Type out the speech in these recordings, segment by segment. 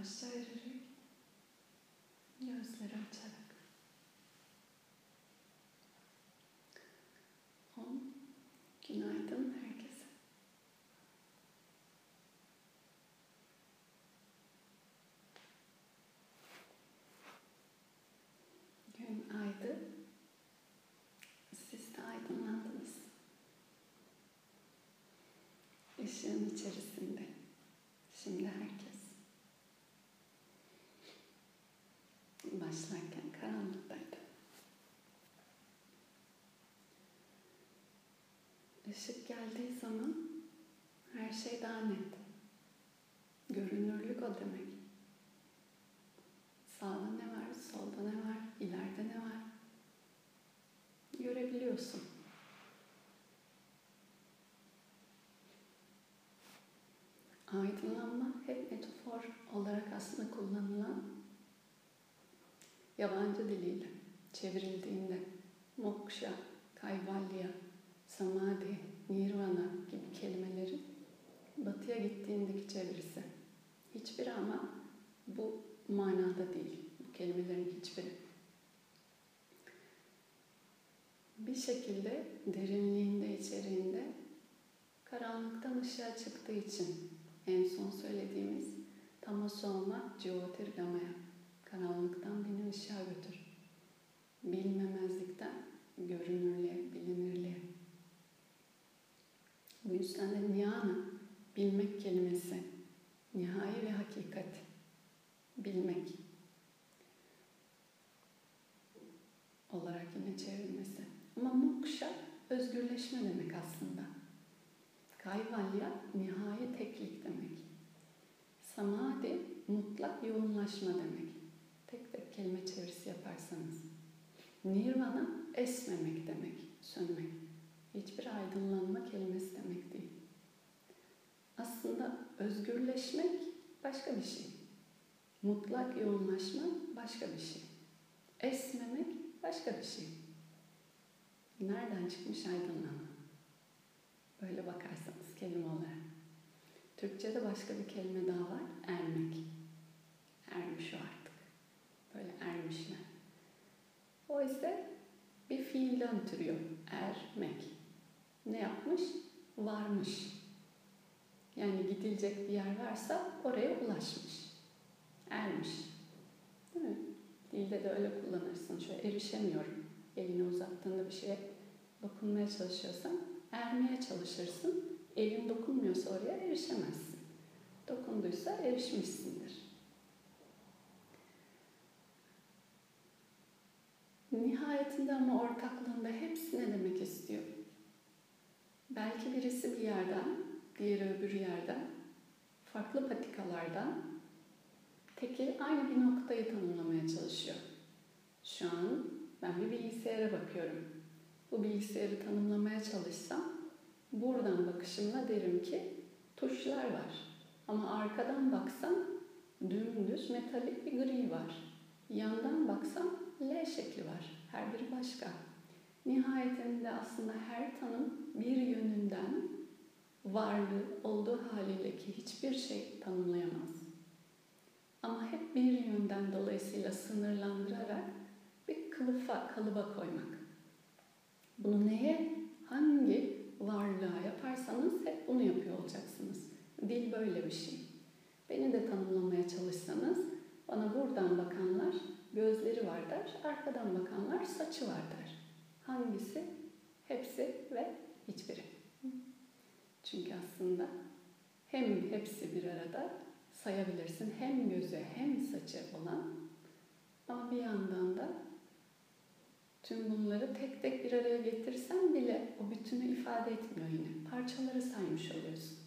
I say to geldiği zaman her şey daha net. Görünürlük o demek. Sağda ne var, solda ne var, ileride ne var? Görebiliyorsun. Aydınlanma hep metafor olarak aslında kullanılan yabancı diliyle çevrildiğinde moksha, kaivalya, samadhi, nirvana gibi kelimelerin batıya gittiğindeki çevirisi. Hiçbiri ama bu manada değil. Bu kelimelerin hiçbiri. Bir şekilde derinliğinde, içeriğinde karanlıktan ışığa çıktığı için en son söylediğimiz tamasoma jyotirgamaya karanlıktan beni ışığa götür. Bilmemezlikten görünürlüğe, bilinirliğe. Bu niyana, bilmek kelimesi, nihai ve hakikat, bilmek olarak yine çevrilmesi. Ama moksha özgürleşme demek aslında. Kayvalya nihai teklik demek. Samadhi mutlak yoğunlaşma demek. Tek tek kelime çevirisi yaparsanız. Nirvana esmemek demek, sönmek. Hiçbir aydınlanma kelimesi demek değil. Aslında özgürleşmek başka bir şey. Mutlak yoğunlaşma başka bir şey. Esmemek başka bir şey. Nereden çıkmış aydınlanma? Böyle bakarsanız kelime olarak. Türkçe'de başka bir kelime daha var. Ermek. Ermiş o artık. Böyle ermişler. O ise bir fiilden türüyor. Ermek. Ne yapmış? Varmış. Yani gidilecek bir yer varsa oraya ulaşmış. Ermiş. Değil mi? Dilde de öyle kullanırsın. Şöyle erişemiyorum. Elini uzattığında bir şeye dokunmaya çalışıyorsan ermeye çalışırsın. Elin dokunmuyorsa oraya erişemezsin. Dokunduysa erişmişsindir. Nihayetinde ama ortaklığında hepsi ne demek istiyor? Belki birisi bir yerden, diğeri öbür yerden, farklı patikalardan tekil aynı bir noktayı tanımlamaya çalışıyor. Şu an ben bir bilgisayara bakıyorum. Bu bilgisayarı tanımlamaya çalışsam buradan bakışımla derim ki tuşlar var. Ama arkadan baksam dümdüz metalik bir gri var. Yandan baksam L şekli var. Her biri başka. Nihayetinde aslında her tanım bir yönünden varlığı olduğu haliyle ki hiçbir şey tanımlayamaz. Ama hep bir yönden dolayısıyla sınırlandırarak bir kılıfa, kalıba koymak. Bunu neye, hangi varlığa yaparsanız hep bunu yapıyor olacaksınız. Dil böyle bir şey. Beni de tanımlamaya çalışsanız bana buradan bakanlar gözleri var der, arkadan bakanlar saçı var der. Hangisi? Hepsi ve hiçbiri. Çünkü aslında hem hepsi bir arada sayabilirsin. Hem gözü hem saçı olan ama bir yandan da tüm bunları tek tek bir araya getirsen bile o bütünü ifade etmiyor yine. Parçaları saymış oluyorsun.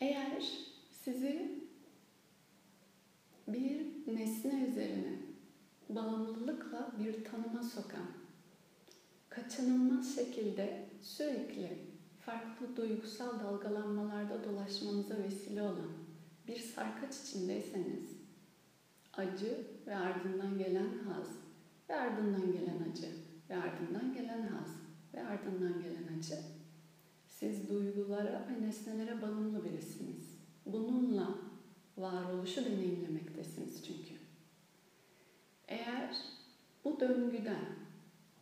Eğer sizi bir nesne üzerine bağımlılıkla bir tanıma sokan, kaçınılmaz şekilde sürekli farklı duygusal dalgalanmalarda dolaşmanıza vesile olan bir sarkaç içindeyseniz, acı ve ardından gelen haz ve ardından gelen acı ve ardından gelen haz ve ardından gelen acı. Siz duygulara ve nesnelere bağımlı birisiniz. bununla varoluşu deneyimlemektesiniz çünkü. Eğer bu döngüden,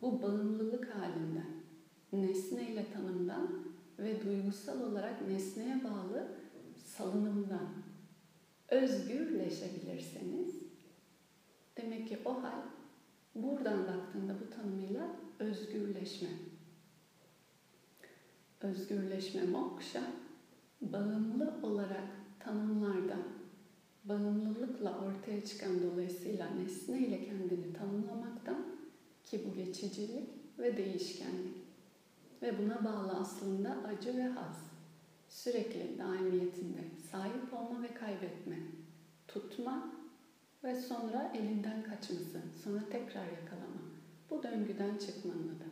bu bağımlılık halinden, nesneyle tanımdan ve duygusal olarak nesneye bağlı salınımdan özgürleşebilirseniz demek ki o hal buradan baktığında bu tanımıyla özgürleşme. Özgürleşme moksha bağımlı olarak tanımlardan bağımlılıkla ortaya çıkan dolayısıyla nesne ile kendini tanımlamaktan ki bu geçicilik ve değişkenlik ve buna bağlı aslında acı ve haz sürekli daimiyetinde sahip olma ve kaybetme, tutma ve sonra elinden kaçması, sonra tekrar yakalama. Bu döngüden çıkmanın adı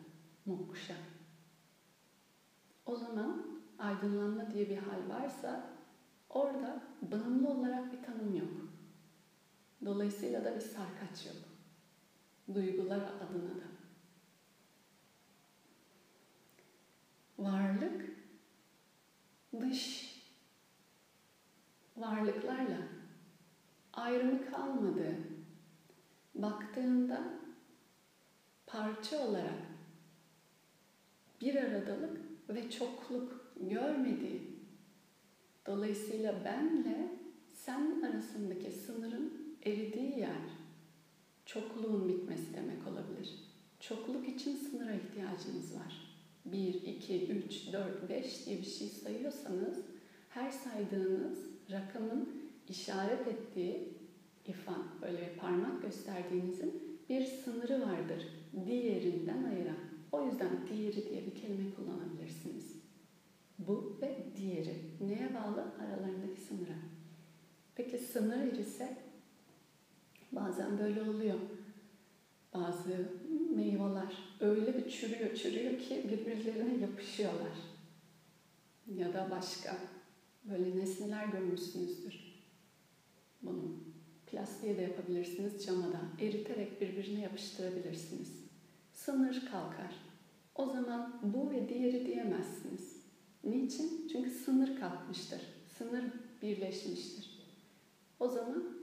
moksha. O zaman aydınlanma diye bir hal varsa orada bağımlı olarak bir tanım yok. Dolayısıyla da bir sarkaç yok. Duygular adına da. Varlık dış varlıklarla ayrımı kalmadı. Baktığında parça olarak bir aradalık ve çokluk görmediği, dolayısıyla benle sen arasındaki sınırın eridiği yer, çokluğun bitmesi demek olabilir. Çokluk için sınıra ihtiyacınız var. 1, 2, 3, 4, 5 diye bir şey sayıyorsanız her saydığınız rakamın işaret ettiği ifan, böyle parmak gösterdiğinizin bir sınırı vardır. Diğerinden ayıran. O yüzden diğeri diye bir kelime kullanabilirsiniz. Bu ve diğeri. Neye bağlı? Aralarındaki sınıra. Peki sınır ise bazen böyle oluyor. Bazı meyveler öyle bir çürüyor, çürüyor ki birbirlerine yapışıyorlar. Ya da başka böyle nesneler görmüşsünüzdür. Bunu plastiğe de yapabilirsiniz, cama da. Eriterek birbirine yapıştırabilirsiniz. Sınır kalkar. O zaman bu ve diğeri diyemezsiniz. Niçin? Çünkü sınır kalkmıştır. Sınır birleşmiştir. O zaman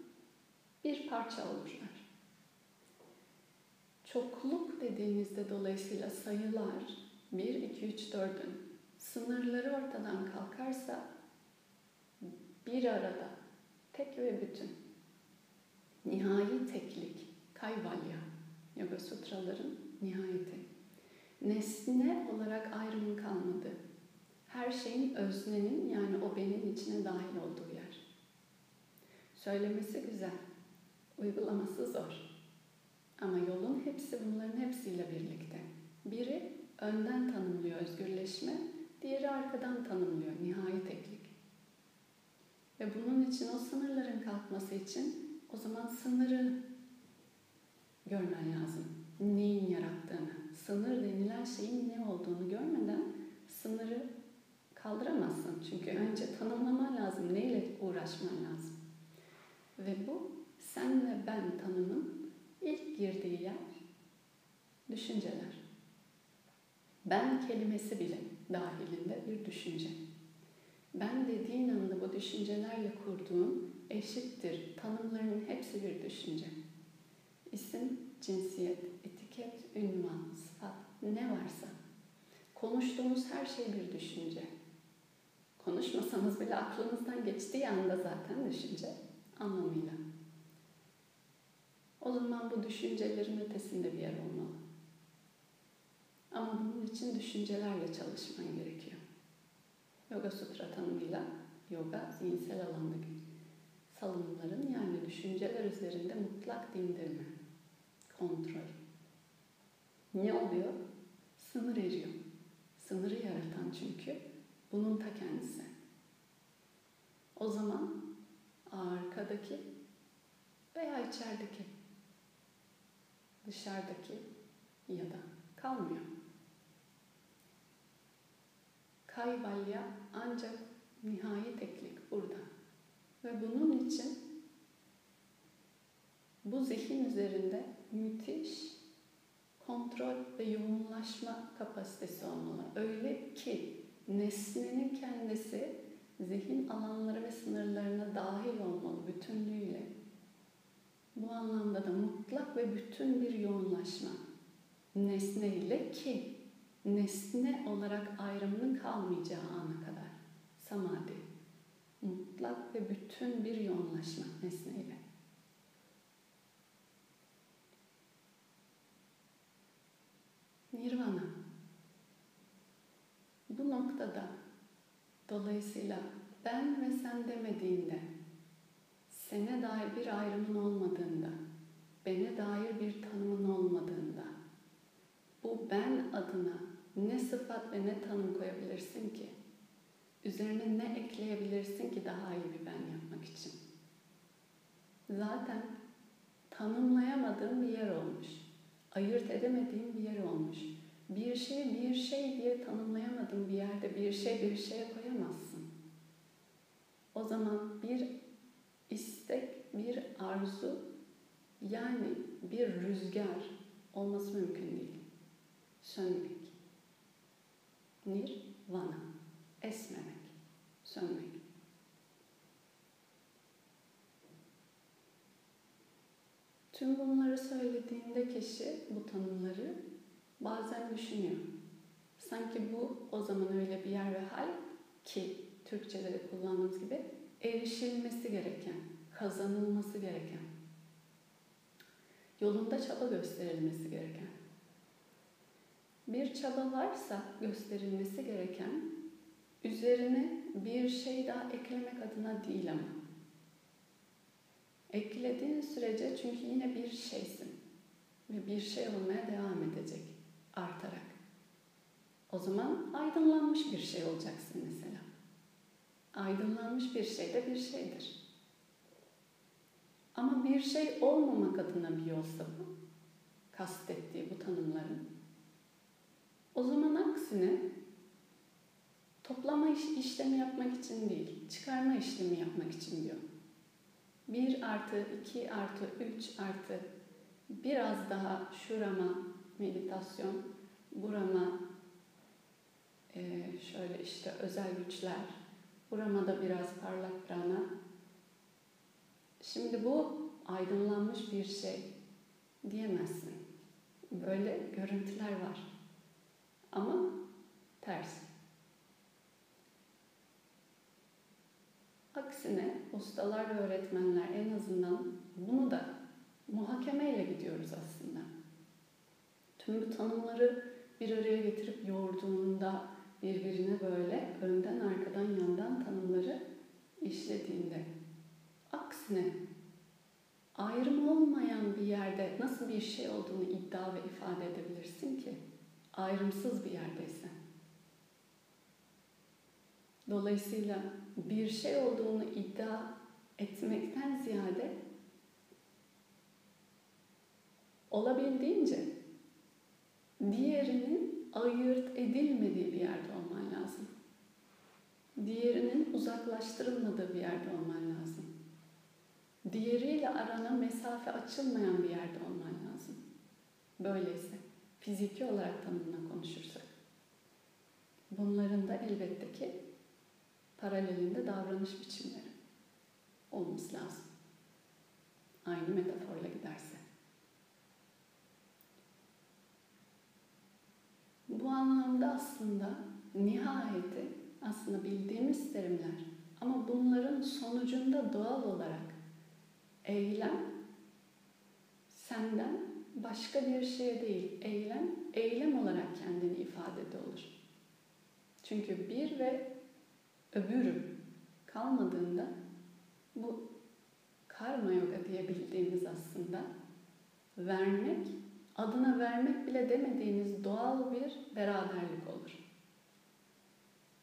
bir parça olurlar. Çokluk dediğimizde dolayısıyla sayılar 1, 2, 3, 4'ün sınırları ortadan kalkarsa bir arada tek ve bütün nihai teklik kayvalya yoga sutraların nihayeti nesne olarak ayrımın kalmadı. Her şeyin öznenin yani o benim içine dahil olduğu yer. Söylemesi güzel, uygulaması zor. Ama yolun hepsi bunların hepsiyle birlikte. Biri önden tanımlıyor özgürleşme, diğeri arkadan tanımlıyor nihai teklik. Ve bunun için o sınırların kalkması için o zaman sınırı görmen lazım. Neyin yarattığını, sınır denilen şeyin ne olduğunu görmeden sınırı kaldıramazsın. Çünkü önce tanımlaman lazım, neyle uğraşman lazım. Ve bu sen ve ben tanımın İlk girdiği yer düşünceler. Ben kelimesi bile dahilinde bir düşünce. Ben dediğin anda bu düşüncelerle kurduğun eşittir. Tanımların hepsi bir düşünce. İsim, cinsiyet, etiket, ünvan, sıfat ne varsa. Konuştuğumuz her şey bir düşünce. Konuşmasanız bile aklınızdan geçtiği anda zaten düşünce anlamıyla. O zaman bu düşüncelerin ötesinde bir yer olmalı. Ama bunun için düşüncelerle çalışman gerekiyor. Yoga Sutra tanımıyla yoga zihinsel alandaki salınımların yani düşünceler üzerinde mutlak dindirme, kontrol. Ne oluyor? Sınır eriyor. Sınırı yaratan çünkü bunun ta kendisi. O zaman arkadaki veya içerideki dışarıdaki ya da kalmıyor. Kayvalya ancak nihai teklik burada. Ve bunun için bu zihin üzerinde müthiş kontrol ve yoğunlaşma kapasitesi olmalı. Öyle ki nesnenin kendisi zihin alanları ve sınırlarına dahil olmalı bütünlüğüyle. Bu anlamda da mutlak ve bütün bir yoğunlaşma nesne ile ki nesne olarak ayrımının kalmayacağı ana kadar samadhi mutlak ve bütün bir yoğunlaşma nesneyle. Nirvana. Bu noktada dolayısıyla ben ve sen demediğinde, sene dair bir ayrımın olmadığında, bene dair bir tanımın olmadığında, bu ben adına ne sıfat ve ne tanım koyabilirsin ki? Üzerine ne ekleyebilirsin ki daha iyi bir ben yapmak için? Zaten tanımlayamadığım bir yer olmuş. Ayırt edemediğim bir yer olmuş. Bir şey bir şey diye tanımlayamadığım bir yerde bir şey bir şeye koyamazsın. O zaman bir istek, bir arzu yani bir rüzgar olması mümkün değil. Sönmek. Nirvana. Esmemek. Sönmek. Tüm bunları söylediğinde kişi bu tanımları bazen düşünüyor. Sanki bu o zaman öyle bir yer ve hal ki Türkçe'de de kullandığımız gibi erişilmesi gereken, kazanılması gereken, yolunda çaba gösterilmesi gereken. Bir çaba varsa gösterilmesi gereken, üzerine bir şey daha eklemek adına değil ama Eklediğin sürece çünkü yine bir şeysin. Ve bir şey olmaya devam edecek artarak. O zaman aydınlanmış bir şey olacaksın mesela. Aydınlanmış bir şey de bir şeydir. Ama bir şey olmamak adına bir yolsa bu, kastettiği bu tanımların. O zaman aksine toplama iş, işlemi yapmak için değil, çıkarma işlemi yapmak için diyor. 1 artı 2 artı 3 artı biraz daha şurama meditasyon, burama e, şöyle işte özel güçler, burama da biraz parlak prana. Şimdi bu aydınlanmış bir şey diyemezsin. Böyle görüntüler var. Ama ters. Aksine ustalar ve öğretmenler en azından bunu da muhakemeyle gidiyoruz aslında. Tüm bu tanımları bir araya getirip yoğurduğunda birbirine böyle önden arkadan yandan tanımları işlediğinde aksine ayrım olmayan bir yerde nasıl bir şey olduğunu iddia ve ifade edebilirsin ki ayrımsız bir yerdeysen. Dolayısıyla bir şey olduğunu iddia etmekten ziyade olabildiğince diğerinin ayırt edilmediği bir yerde olman lazım. Diğerinin uzaklaştırılmadığı bir yerde olman lazım. Diğeriyle arana mesafe açılmayan bir yerde olman lazım. Böyleyse fiziki olarak tanımına konuşursak. Bunların da elbette ki paralelinde davranış biçimleri olması lazım. Aynı metaforla giderse. Bu anlamda aslında nihayeti aslında bildiğimiz terimler ama bunların sonucunda doğal olarak eylem senden başka bir şey değil, eylem, eylem olarak kendini ifadede olur. Çünkü bir ve öbürüm kalmadığında bu karma yoga diye aslında vermek, adına vermek bile demediğiniz doğal bir beraberlik olur.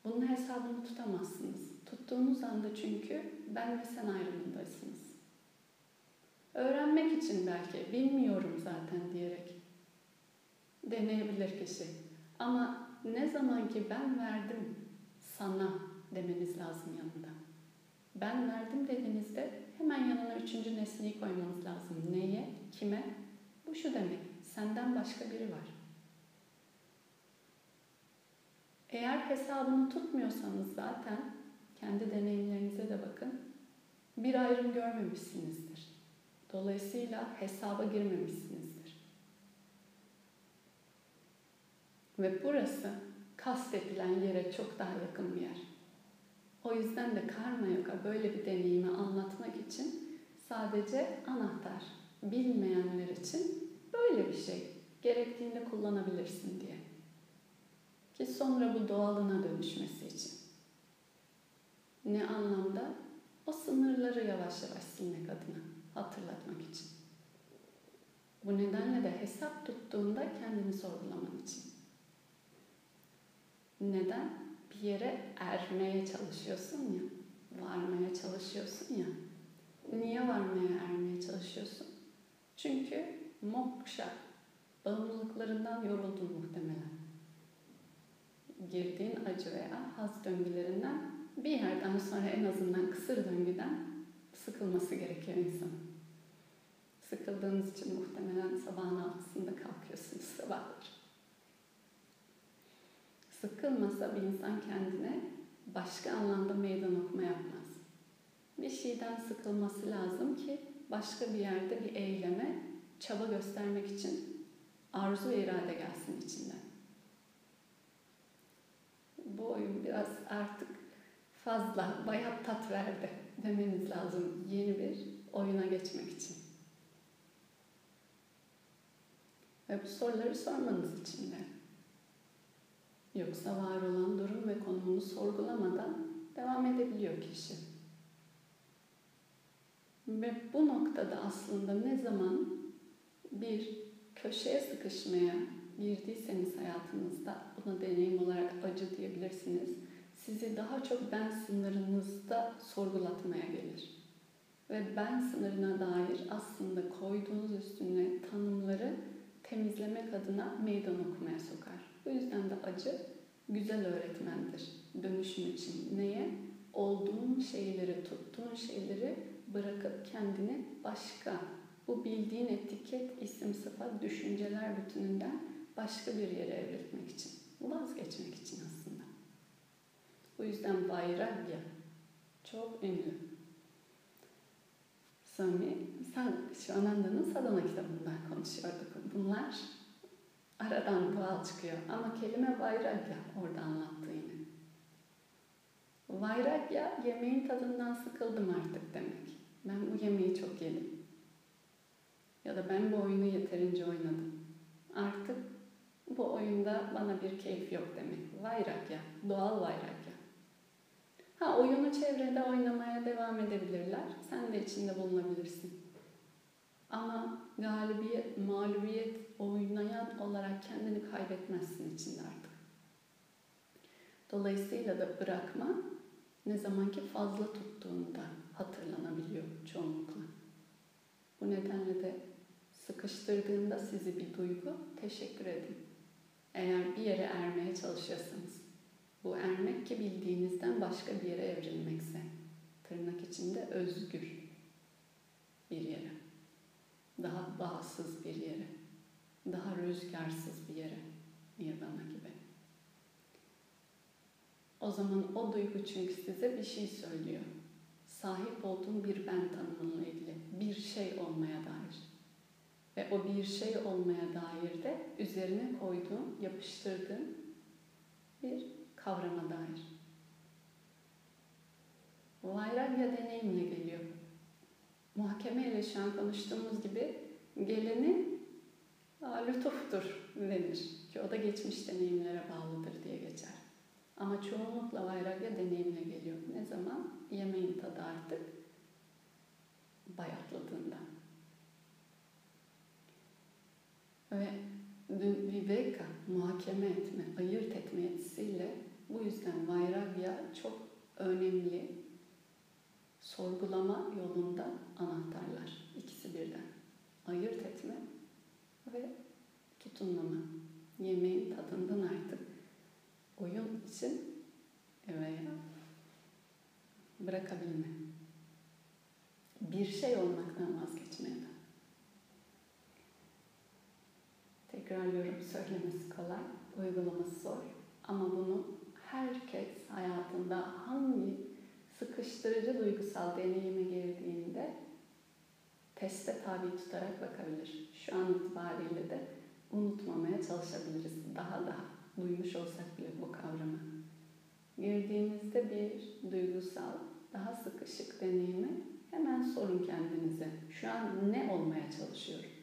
Bunun hesabını tutamazsınız. Tuttuğunuz anda çünkü ben ve sen ayrımındasınız. Öğrenmek için belki bilmiyorum zaten diyerek deneyebilir kişi. Ama ne zaman ki ben verdim sana demeniz lazım yanında. Ben verdim dediğinizde hemen yanına üçüncü nesneyi koymanız lazım. Neye, kime? Bu şu demek, senden başka biri var. Eğer hesabını tutmuyorsanız zaten kendi deneyimlerinize de bakın. Bir ayrım görmemişsinizdir. Dolayısıyla hesaba girmemişsinizdir. Ve burası kastedilen yere çok daha yakın bir yer. O yüzden de karma yoga böyle bir deneyimi anlatmak için sadece anahtar, bilmeyenler için böyle bir şey gerektiğinde kullanabilirsin diye. Ki sonra bu doğalına dönüşmesi için. Ne anlamda? O sınırları yavaş yavaş silmek adına, hatırlatmak için. Bu nedenle de hesap tuttuğunda kendini sorgulaman için. Neden? Bir yere ermeye çalışıyorsun ya, varmaya çalışıyorsun ya. Niye varmaya ermeye çalışıyorsun? Çünkü moksha, bağımlılıklarından yoruldun muhtemelen. Girdiğin acı veya haz döngülerinden bir yerden sonra en azından kısır döngüden sıkılması gerekiyor insanın. Sıkıldığınız için muhtemelen sabahın altısında kalkıyorsunuz sabahlar. Sıkılmasa bir insan kendine başka anlamda meydan okuma yapmaz. Bir şeyden sıkılması lazım ki başka bir yerde bir eyleme çaba göstermek için arzu ve irade gelsin içinden. Bu oyun biraz artık fazla bayat tat verdi demeniz lazım yeni bir oyuna geçmek için. Ve bu soruları sormanız için de. Yoksa var olan durum ve konumunu sorgulamadan devam edebiliyor kişi. Ve bu noktada aslında ne zaman bir köşeye sıkışmaya girdiyseniz hayatınızda buna deneyim olarak acı diyebilirsiniz. Sizi daha çok ben sınırınızda sorgulatmaya gelir. Ve ben sınırına dair aslında koyduğunuz üstüne tanımları temizlemek adına meydan okumaya sokar. Bu yüzden de acı güzel öğretmendir dönüşüm için. Neye? Olduğun şeyleri, tuttuğun şeyleri bırakıp kendini başka, bu bildiğin etiket, isim, sıfat, düşünceler bütününden başka bir yere evrilmek için, vazgeçmek için aslında. Bu yüzden Vairagya çok ünlü. Swami Shivananda'nın Sadhana kitabından konuşuyorduk. Bunlar aradan doğal çıkıyor. Ama kelime Vairagya orada anlattığı yine. Vairagya yemeğin tadından sıkıldım artık demek. Ben bu yemeği çok yedim. Ya da ben bu oyunu yeterince oynadım. Artık bu oyunda bana bir keyif yok demek. Vairagya, doğal vairagya. Ha oyunu çevrede oynamaya devam edebilirler. Sen de içinde bulunabilirsin. Ama galibiyet, mağlubiyet oynayan olarak kendini kaybetmezsin içinde artık. Dolayısıyla da bırakma ne zamanki fazla tuttuğunda hatırlanabiliyor çoğunlukla. Bu nedenle de sıkıştırdığında sizi bir duygu teşekkür edin. Eğer bir yere ermeye çalışıyorsanız. Bu ermek ki bildiğinizden başka bir yere evrilmekse. Tırnak içinde özgür bir yere. Daha bağımsız bir yere. Daha rüzgarsız bir yere. Nirvana gibi. O zaman o duygu çünkü size bir şey söylüyor. Sahip olduğun bir ben tanımınla ilgili. Bir şey olmaya dair. Ve o bir şey olmaya dair de üzerine koyduğun, yapıştırdığın bir kavrama dair. Vairagya deneyimle geliyor. Muhakemeyle şu an konuştuğumuz gibi geleni lütuftur denir. Ki o da geçmiş deneyimlere bağlıdır diye geçer. Ama çoğunlukla vairagya deneyimle geliyor. Ne zaman? Yemeğin tadı artık bayatladığında. Ve viveka, muhakeme etme, ayırt etme yetisiyle bu yüzden vairagya çok önemli sorgulama yolunda anahtarlar. İkisi birden. Ayırt etme ve tutunlama. Yemeğin tadından artık oyun için veya bırakabilme. Bir şey olmaktan vazgeçmeye Tekrarlıyorum söylemesi kolay, uygulaması zor. Ama bunu herkes hayatında hangi sıkıştırıcı duygusal deneyime girdiğinde teste tabi tutarak bakabilir. Şu an itibariyle de unutmamaya çalışabiliriz. Daha daha duymuş olsak bile bu kavramı. Girdiğinizde bir duygusal, daha sıkışık deneyimi hemen sorun kendinize. Şu an ne olmaya çalışıyorum?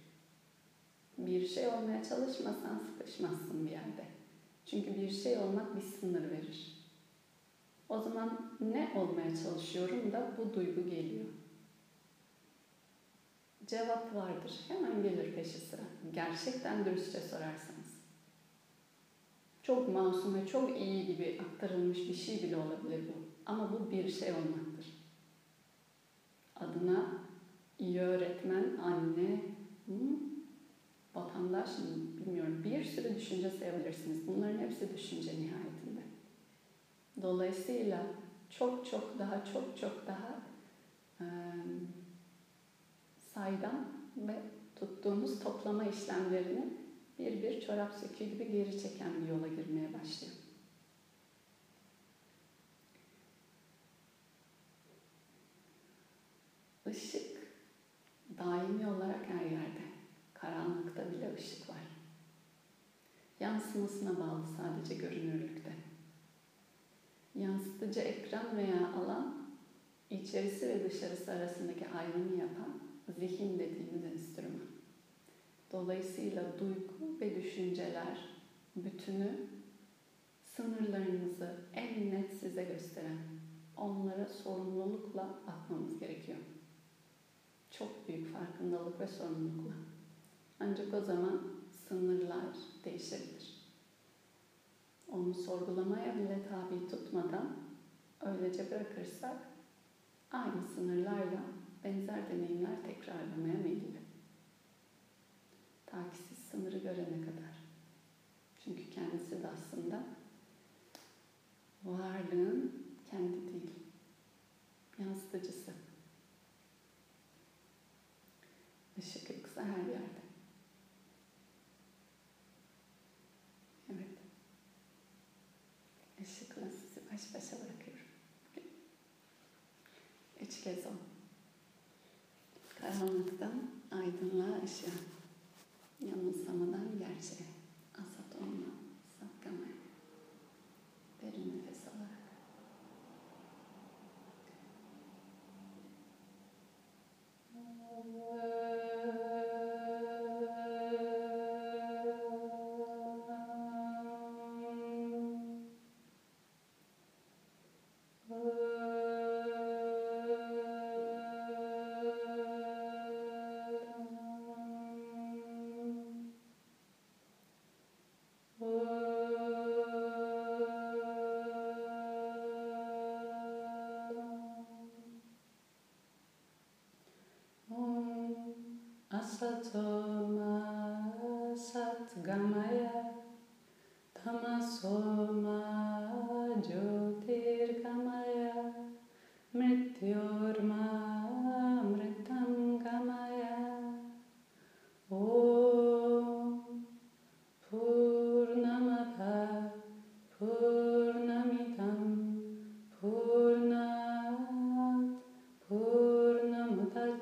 Bir şey olmaya çalışmasan sıkışmazsın bir yerde. Çünkü bir şey olmak bir sınır verir. O zaman ne olmaya çalışıyorum da bu duygu geliyor. Cevap vardır. Hemen gelir peşi sıra. Gerçekten dürüstçe sorarsanız. Çok masum ve çok iyi gibi aktarılmış bir şey bile olabilir bu. Ama bu bir şey olmaktır. Adına iyi öğretmen, anne, hı? Vatandaş mı bilmiyorum bir sürü düşünce sayabilirsiniz. Bunların hepsi düşünce nihayetinde. Dolayısıyla çok çok daha çok çok daha e, saydam ve tuttuğumuz toplama işlemlerini bir bir çorap söküğü gibi geri çeken bir yola girmeye başlıyor. Işık daimi olarak her yerde. Karanlıkta bile ışık var. Yansımasına bağlı sadece görünürlükte. Yansıtıcı ekran veya alan içerisi ve dışarısı arasındaki ayrımı yapan zihin dediğimiz enstrüman. Dolayısıyla duygu ve düşünceler bütünü sınırlarınızı en net size gösteren, onlara sorumlulukla bakmamız gerekiyor. Çok büyük farkındalık ve sorumlulukla. Ancak o zaman sınırlar değişebilir. Onu sorgulamaya bile tabi tutmadan öylece bırakırsak aynı sınırlarla benzer deneyimler tekrarlamaya meyilli. Ta ki siz sınırı görene kadar. Çünkü kendisi de aslında varlığın kendi değil, yansıtıcısı. Işık yoksa her yerde. On. Karanlıktan aydınlığa ışığa, yanılsamadan gerçeğe, asat olma, sapkamaya. Derin nefes alarak. Asatoma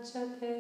Shanti.